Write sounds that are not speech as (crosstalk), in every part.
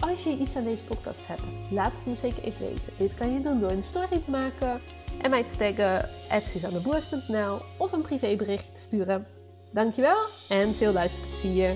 Als je iets aan deze podcast hebt, laat het me zeker even weten. Dit kan je doen door een story te maken en mij te taggen @suzanneboers.nl of een privébericht te sturen. Dankjewel en veel luisterplezier.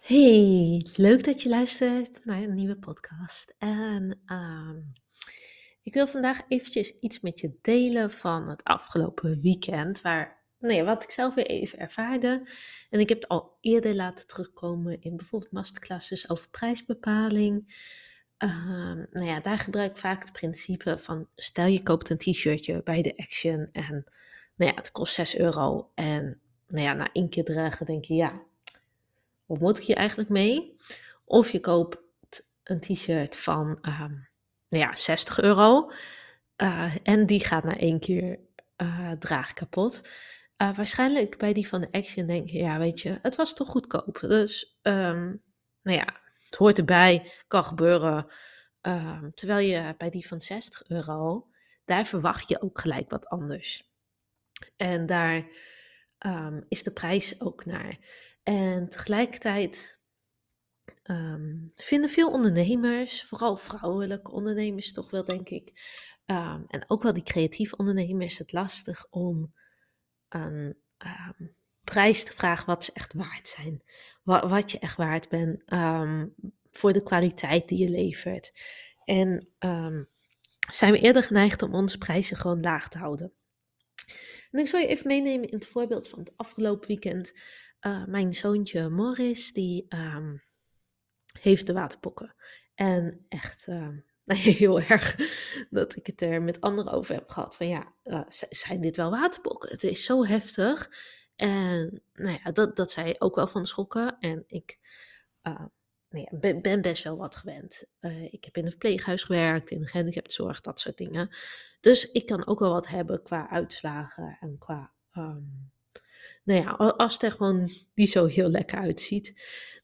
Hey, leuk dat je luistert naar een nieuwe podcast. En ehm, ik wil vandaag eventjes iets met je delen van het afgelopen weekend, waar, nou ja, wat ik zelf weer even ervaarde. En ik heb het al eerder laten terugkomen in bijvoorbeeld masterclasses over prijsbepaling. Ehm, nou ja, daar gebruik ik vaak het principe van stel je koopt een t-shirtje bij de Action en nou ja, het kost 6 euro. En nou ja, na één keer dragen denk je ja, wat moet ik hier eigenlijk mee? Of je koopt een t-shirt van um, nou ja, 60 euro uh, en die gaat na één keer uh, draag kapot. Uh, waarschijnlijk bij die van de Action denk je, ja weet je, het was toch goedkoop. Dus um, nou ja, het hoort erbij, kan gebeuren. Um, terwijl je bij die van 60 euro, daar verwacht je ook gelijk wat anders. En daar um, is de prijs ook naar. En tegelijkertijd um, vinden veel ondernemers, vooral vrouwelijke ondernemers toch wel, denk ik, um, en ook wel die creatieve ondernemers, het lastig om een um, prijs te vragen wat ze echt waard zijn. Wat, wat je echt waard bent voor de kwaliteit die je levert. En zijn we eerder geneigd om onze prijzen gewoon laag te houden. En ik zal je even meenemen in het voorbeeld van het afgelopen weekend. Uh, mijn zoontje Morris, die heeft de waterpokken. En echt uh, (laughs) heel erg dat ik het er met anderen over heb gehad. Van ja, uh, zijn dit wel waterpokken? Het is zo heftig. En nou ja, dat, dat zij ook wel van schrokken. En ik nou ja, ben, ben, best wel wat gewend. ik heb in een verpleeghuis gewerkt, in de gehandicaptenzorg, dat soort dingen. Dus ik kan ook wel wat hebben qua uitslagen en qua um, nou ja, als het er gewoon niet zo heel lekker uitziet.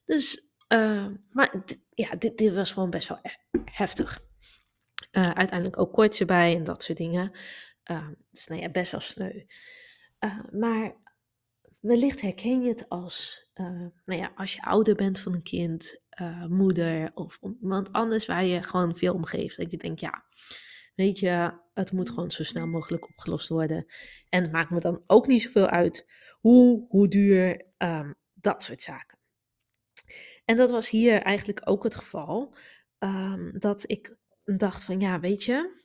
Dus, uh, maar ja, dit, dit, was gewoon best wel heftig. Uh, uiteindelijk ook koorts erbij en dat soort dingen. Uh, dus nou ja, best wel sneu. maar wellicht herken je het als, nou ja, als je ouder bent van een kind, moeder of iemand anders waar je gewoon veel om geeft. Dat je denkt, ja, weet je, het moet gewoon zo snel mogelijk opgelost worden. En het maakt me dan ook niet zoveel uit hoe, hoe duur, um, dat soort zaken. En dat was hier eigenlijk ook het geval. Um, dat ik dacht van ja, weet je,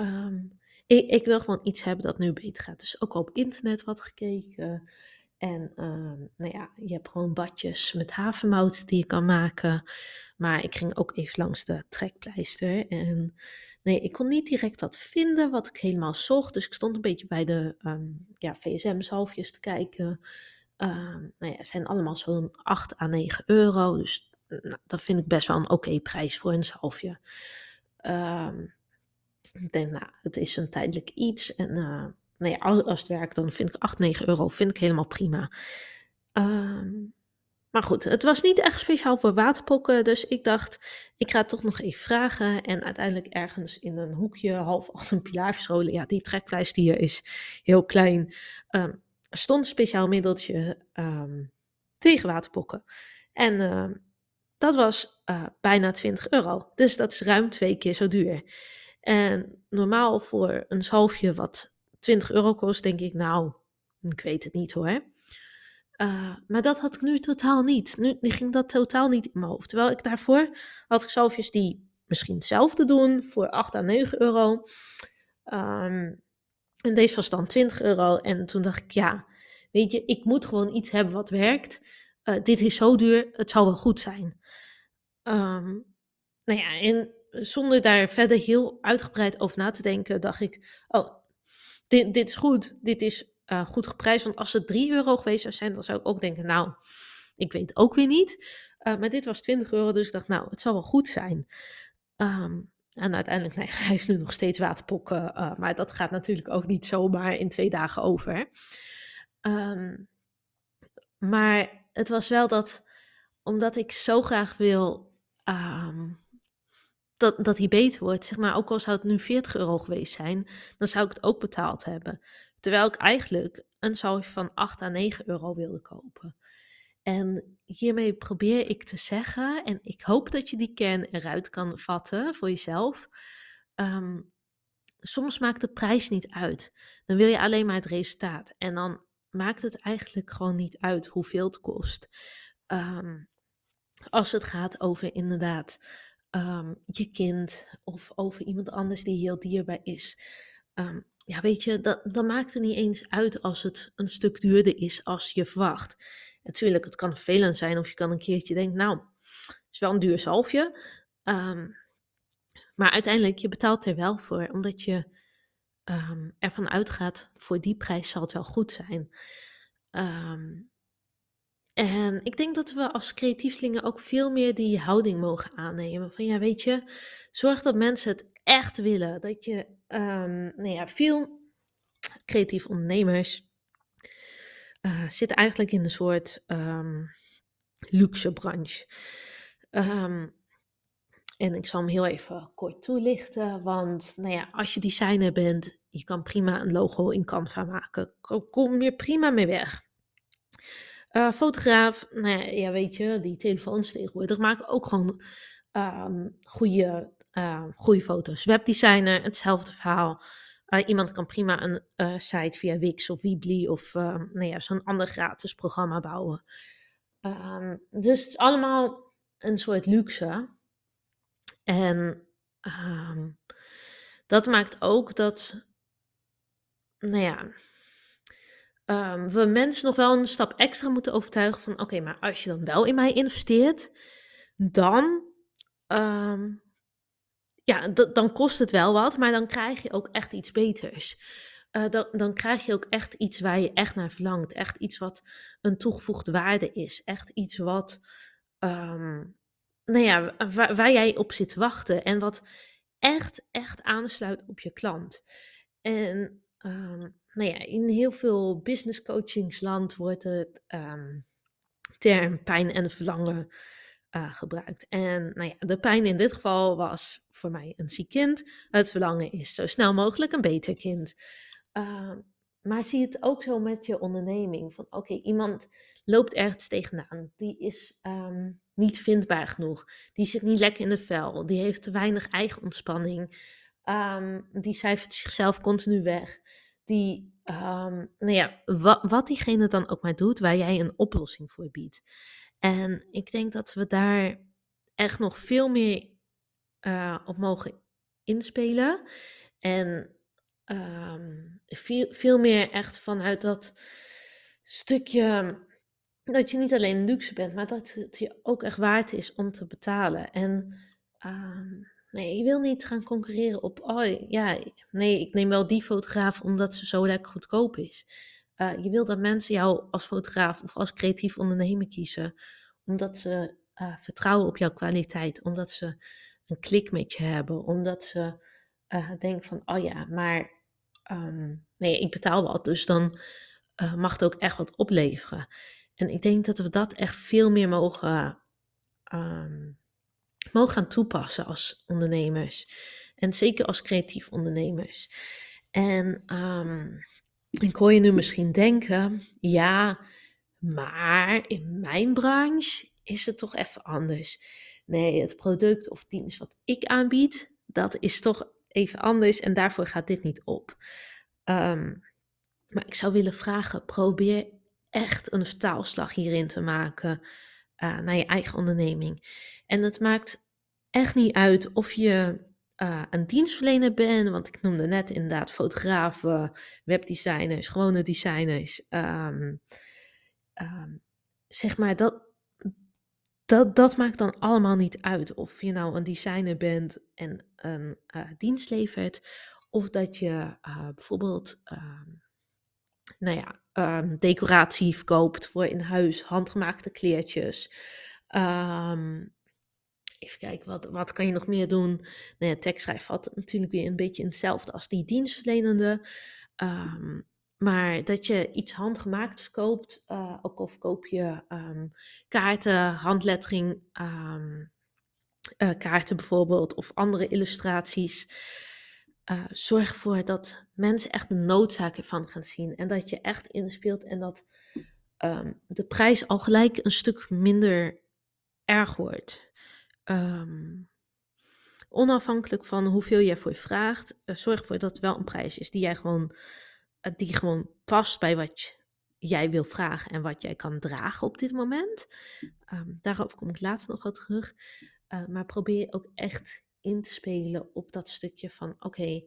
um, ik, ik, wil gewoon iets hebben dat nu beter gaat. Dus ook op internet wat gekeken. En nou ja, je hebt gewoon badjes met havermout die je kan maken. Maar ik ging ook even langs de trekpleister. En Nee, ik kon niet direct wat vinden wat ik helemaal zocht. Dus ik stond een beetje bij de ja, VSM-zalfjes te kijken. Um, nou ja, zijn allemaal zo'n 8 à 9 euro. Dus nou, dat vind ik best wel een oké prijs voor een zalfje. Um, ik denk, nou, het is een tijdelijk iets. En uh, nou ja, als het werkt, dan vind ik 8, 9 euro vind ik helemaal prima. Um, maar goed, het was niet echt speciaal voor waterpokken, dus ik dacht, ik ga het toch nog even vragen. En uiteindelijk ergens in een hoekje, half (laughs) achter een pilaar ja, die trekpleister hier is heel klein, um, stond speciaal middeltje um, tegen waterpokken. En uh, dat was uh, bijna 20 euro, dus dat is ruim twee keer zo duur. En normaal voor een zalfje wat 20 euro kost, denk ik, nou, ik weet het niet hoor. Uh, maar dat had ik nu totaal niet. Nu, ging dat totaal niet in mijn hoofd. Terwijl ik daarvoor had ik zalfjes die misschien hetzelfde doen voor 8 à 9 euro. Um, en deze was dan 20 euro. En toen dacht ik, ja, weet je, ik moet gewoon iets hebben wat werkt. Uh, dit is zo duur, het zal wel goed zijn. Um, nou ja, en zonder daar verder heel uitgebreid over na te denken, dacht ik: Oh, dit, dit is goed. Dit is uh, goed geprijsd. Want als het 3 euro geweest zou zijn, dan zou ik ook denken: Nou, ik weet ook weer niet. Uh, maar dit was 20 euro, dus ik dacht: Nou, het zal wel goed zijn. Um, en uiteindelijk, nee, (laughs) hij heeft nu nog steeds waterpokken. Uh, maar dat gaat natuurlijk ook niet zomaar in twee dagen over. Um, maar het was wel dat, omdat ik zo graag wil um, dat, dat hij beter wordt. Zeg maar, ook al zou het nu 40 euro geweest zijn, dan zou ik het ook betaald hebben. Terwijl ik eigenlijk een zalfje van 8 à 9 euro wilde kopen. En hiermee probeer ik te zeggen, en ik hoop dat je die kern eruit kan vatten voor jezelf. Um, soms maakt de prijs niet uit. Dan wil je alleen maar het resultaat. En dan maakt het eigenlijk gewoon niet uit hoeveel het kost. Um, als het gaat over inderdaad um, je kind of over iemand anders die heel dierbaar is. Ja, weet je, dat, dat maakt het niet eens uit als het een stuk duurder is als je verwacht. Natuurlijk, het kan vervelend zijn of je kan een keertje denken, nou, het is wel een duur zalfje. Um, maar uiteindelijk, je betaalt er wel voor, omdat je um, ervan uitgaat, voor die prijs zal het wel goed zijn. Um, en ik denk dat we als creatievelingen ook veel meer die houding mogen aannemen. Van ja, weet je, zorg dat mensen het echt willen. Dat je, nou ja, veel creatieve ondernemers uh, zitten eigenlijk in een soort um, luxe branche. Um, en ik zal hem heel even kort toelichten. Want nou ja, als je designer bent, je kan prima een logo in Canva maken. Kom je prima mee weg. Uh, fotograaf, nou ja, ja, weet je, die telefoons tegenwoordig maken ook gewoon um, goede, uh, goede foto's. Webdesigner, hetzelfde verhaal. Uh, iemand kan prima een uh, site via Wix of Weebly of nou ja, zo'n ander gratis programma bouwen. Um, dus het is allemaal een soort luxe. En um, dat maakt ook dat, nou ja, we mensen nog wel een stap extra moeten overtuigen van oké, maar als je dan wel in mij investeert, dan, ja, dan kost het wel wat, maar dan krijg je ook echt iets beters. Uh, dan, dan krijg je ook echt iets waar je echt naar verlangt. Echt iets wat een toegevoegde waarde is. Echt iets wat, um, nou ja, waar, jij op zit te wachten. En wat echt, echt aansluit op je klant. En um, nou ja, in heel veel business coachingsland wordt het um, term pijn en verlangen uh, gebruikt. En nou ja, de pijn in dit geval was voor mij een ziek kind. Het verlangen is zo snel mogelijk een beter kind. Uh, maar zie het ook zo met je onderneming. Van oké, iemand loopt ergens tegenaan. Die is um, niet vindbaar genoeg. Die zit niet lekker in de vel. Die heeft te weinig eigen ontspanning. Um, die cijfert zichzelf continu weg die, nou ja, wat diegene dan ook maar doet, waar jij een oplossing voor biedt. En ik denk dat we daar echt nog veel meer uh, op mogen inspelen. En um, veel, veel meer echt vanuit dat stukje dat je niet alleen luxe bent, maar dat het je ook echt waard is om te betalen. En um, Nee, je wil niet gaan concurreren op, oh ja, nee, ik neem wel die fotograaf omdat ze zo lekker goedkoop is. Uh, je wil dat mensen jou als fotograaf of als creatief ondernemer kiezen, omdat ze uh, vertrouwen op jouw kwaliteit, omdat ze een klik met je hebben, omdat ze uh, denken van, oh ja, maar um, nee, ik betaal wat, dus dan mag het ook echt wat opleveren. En ik denk dat we dat echt veel meer mogen um, mogen gaan toepassen als ondernemers. En zeker als creatief ondernemers. En um, ik hoor je nu misschien denken, ja, maar in mijn branche is het toch even anders. Nee, het product of dienst wat ik aanbied, dat is toch even anders en daarvoor gaat dit niet op. Um, maar ik zou willen vragen, probeer echt een vertaalslag hierin te maken uh, naar je eigen onderneming. En het maakt echt niet uit of je uh, een dienstverlener bent, want ik noemde net inderdaad fotografen, webdesigners, gewone designers. Um, um, zeg maar dat, dat, dat maakt dan allemaal niet uit of je nou een designer bent en een uh, dienst levert, of dat je uh, bijvoorbeeld, uh, nou ja, decoratie verkoopt voor in huis, handgemaakte kleertjes. Um, even kijken, wat, wat kan je nog meer doen? Nou ja, valt natuurlijk weer een beetje in hetzelfde als die dienstverlenende. Um, maar dat je iets handgemaakt verkoopt, uh, ook al verkoop je um, kaarten, handlettering, um, uh, kaarten bijvoorbeeld, of andere illustraties. Uh, zorg ervoor dat mensen echt de noodzaak ervan gaan zien. En dat je echt inspeelt en dat de prijs al gelijk een stuk minder erg wordt. Onafhankelijk van hoeveel jij voor je vraagt, zorg ervoor dat het wel een prijs is die jij gewoon eh, die gewoon past bij wat jij wil vragen en wat jij kan dragen op dit moment. Um, daarover kom ik later nog wel terug. Uh, maar probeer ook echt in te spelen op dat stukje van: oké,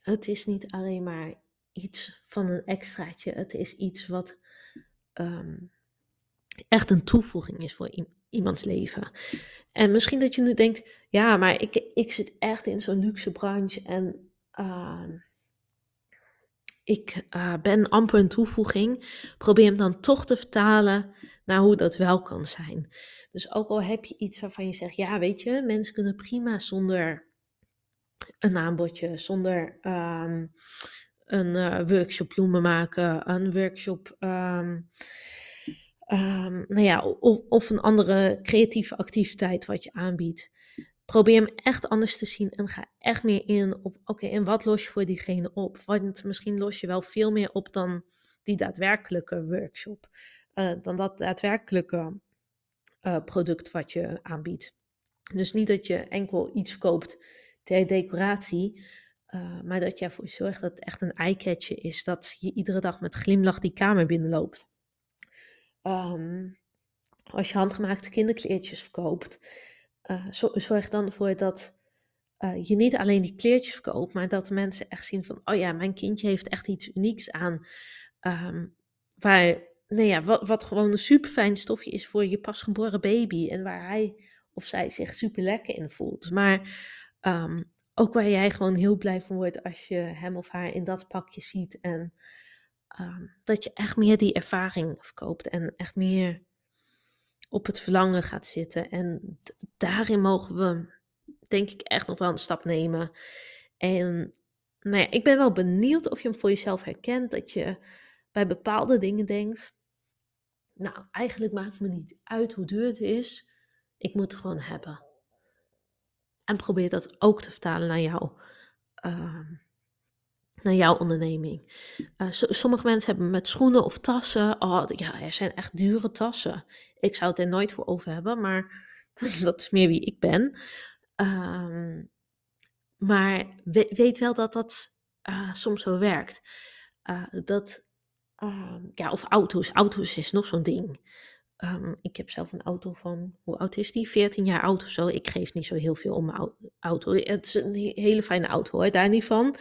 het is niet alleen maar iets van een extraatje, het is iets wat echt een toevoeging is voor iemands leven. En misschien dat je nu denkt: ja, maar ik, ik zit echt in zo'n luxe branche en. Uh, ik uh, ben amper een toevoeging, probeer hem dan toch te vertalen naar hoe dat wel kan zijn. Dus ook al heb je iets waarvan je zegt, ja weet je, mensen kunnen prima zonder een aanbodje, zonder um, een uh, workshop bloemen maken, een workshop, um, um, nou ja, of, of een andere creatieve activiteit wat je aanbiedt probeer hem echt anders te zien en ga echt meer in op, oké, en wat los je voor diegene op? Want misschien los je wel veel meer op dan die daadwerkelijke workshop, uh, dan dat daadwerkelijke uh, product wat je aanbiedt. Dus niet dat je enkel iets koopt ter decoratie, uh, maar dat je ervoor zorgt dat het echt een eyecatcher is, dat je iedere dag met glimlach die kamer binnenloopt. Um, als je handgemaakte kinderkleertjes verkoopt, uh, zorg dan ervoor dat uh, je niet alleen die kleertjes verkoopt, maar dat mensen echt zien van, oh ja, mijn kindje heeft echt iets unieks aan. Um, waar, nou ja, wat, wat gewoon een super fijn stofje is voor je pasgeboren baby en waar hij of zij zich super lekker in voelt. Maar um, ook waar jij gewoon heel blij van wordt als je hem of haar in dat pakje ziet en um, dat je echt meer die ervaring verkoopt en echt meer op het verlangen gaat zitten. En daarin mogen we, denk ik, echt nog wel een stap nemen. En nou ja, ik ben wel benieuwd of je hem voor jezelf herkent. Dat je bij bepaalde dingen denkt. Nou, eigenlijk maakt me niet uit hoe duur het is. Ik moet het gewoon hebben. En probeer dat ook te vertalen naar jou. Uh, naar jouw onderneming. Uh, sommige mensen hebben met schoenen of tassen. Oh, ja, er zijn echt dure tassen. Ik zou het er nooit voor over hebben, maar (laughs) dat is meer wie ik ben. Um, maar weet wel dat dat uh, soms zo werkt. Uh, dat, uh, ja, of auto's. Auto's is nog zo'n ding. Um, ik heb zelf een auto van, hoe oud is die? 14 jaar oud of zo. Ik geef niet zo heel veel om mijn auto. Het is een hele fijne auto hoor, daar niet van.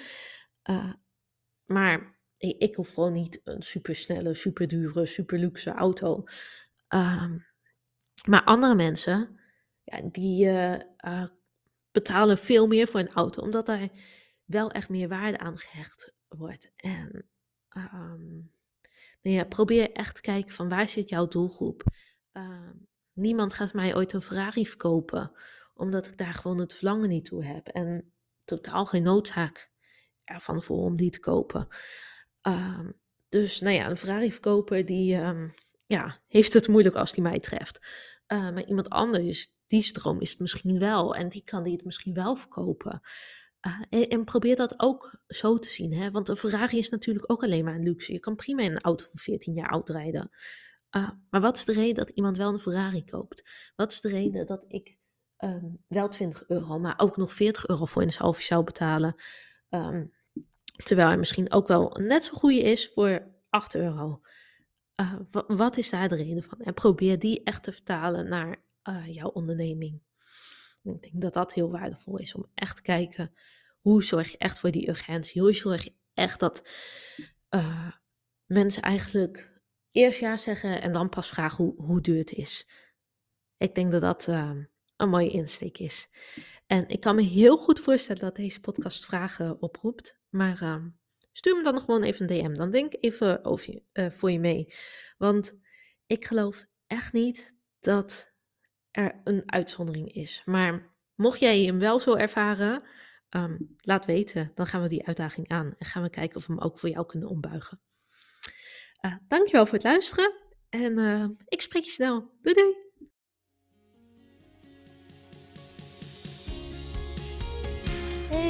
Uh, maar ik, ik hoef gewoon niet een supersnelle, superdure, superluxe auto. Um, maar andere mensen, ja, die uh, uh, betalen veel meer voor een auto, omdat daar wel echt meer waarde aan gehecht wordt. En um, nou probeer echt te kijken van waar zit jouw doelgroep. Uh, niemand gaat mij ooit een Ferrari verkopen, omdat ik daar gewoon het verlangen niet toe heb. En totaal geen noodzaak ervan voor om die te kopen. Um, dus nou ja, een Ferrari verkoper die um, ja, heeft het moeilijk als die mij treft. Uh, maar iemand anders, die stroom is het misschien wel. En die kan die het misschien wel verkopen. Uh, en, probeer dat ook zo te zien. Hè? Want een Ferrari is natuurlijk ook alleen maar een luxe. Je kan prima in een auto van 14 jaar oud rijden. Uh, maar wat is de reden dat iemand wel een Ferrari koopt? Wat is de reden dat ik um, wel 20 euro, maar ook nog 40 euro voor de salve zou betalen? Terwijl hij misschien ook wel net zo goede is voor 8 euro. Uh, wat is daar de reden van? En probeer die echt te vertalen naar uh, jouw onderneming. Ik denk dat dat heel waardevol is om echt te kijken hoe zorg je echt voor die urgentie. Hoe zorg je echt dat uh, mensen eigenlijk eerst ja zeggen en dan pas vragen hoe, hoe duur het is. Ik denk dat dat een mooie insteek is. En ik kan me heel goed voorstellen dat deze podcast vragen oproept. Maar ehm, stuur me dan gewoon even een DM. Dan denk even je, eh, voor je mee. Want ik geloof echt niet dat er een uitzondering is. Maar mocht jij hem wel zo ervaren, ehm, laat weten. Dan gaan we die uitdaging aan. En gaan we kijken of we hem ook voor jou kunnen ombuigen. Uh, dankjewel voor het luisteren. En uh, ik spreek je snel. Doei doei!